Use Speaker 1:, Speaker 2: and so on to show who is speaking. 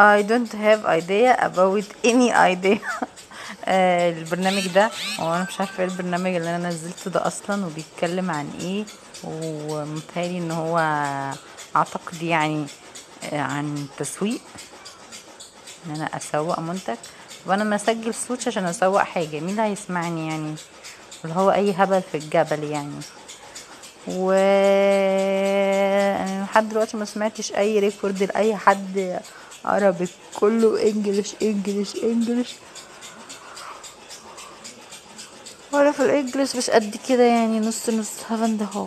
Speaker 1: I don't have idea about any idea. آه، البرنامج ده. هو أنا مش عارفة إيه البرنامج اللي أنا نزلته ده أصلا وبيتكلم عن إيه. ومتهيألي إن هو أعتقد يعني آه، عن تسويق. إن أنا أسوق منتج. وأنا ما أسجل صوت عشان أسوق حاجة مين اللي هيسمعني يعني؟ اللي هو أي هبل في الجبل يعني. و لحد دلوقتي ما سمعتش أي record لأي حد عربي كله English English English وأنا في ال English مش قد كده يعني نص نص half and half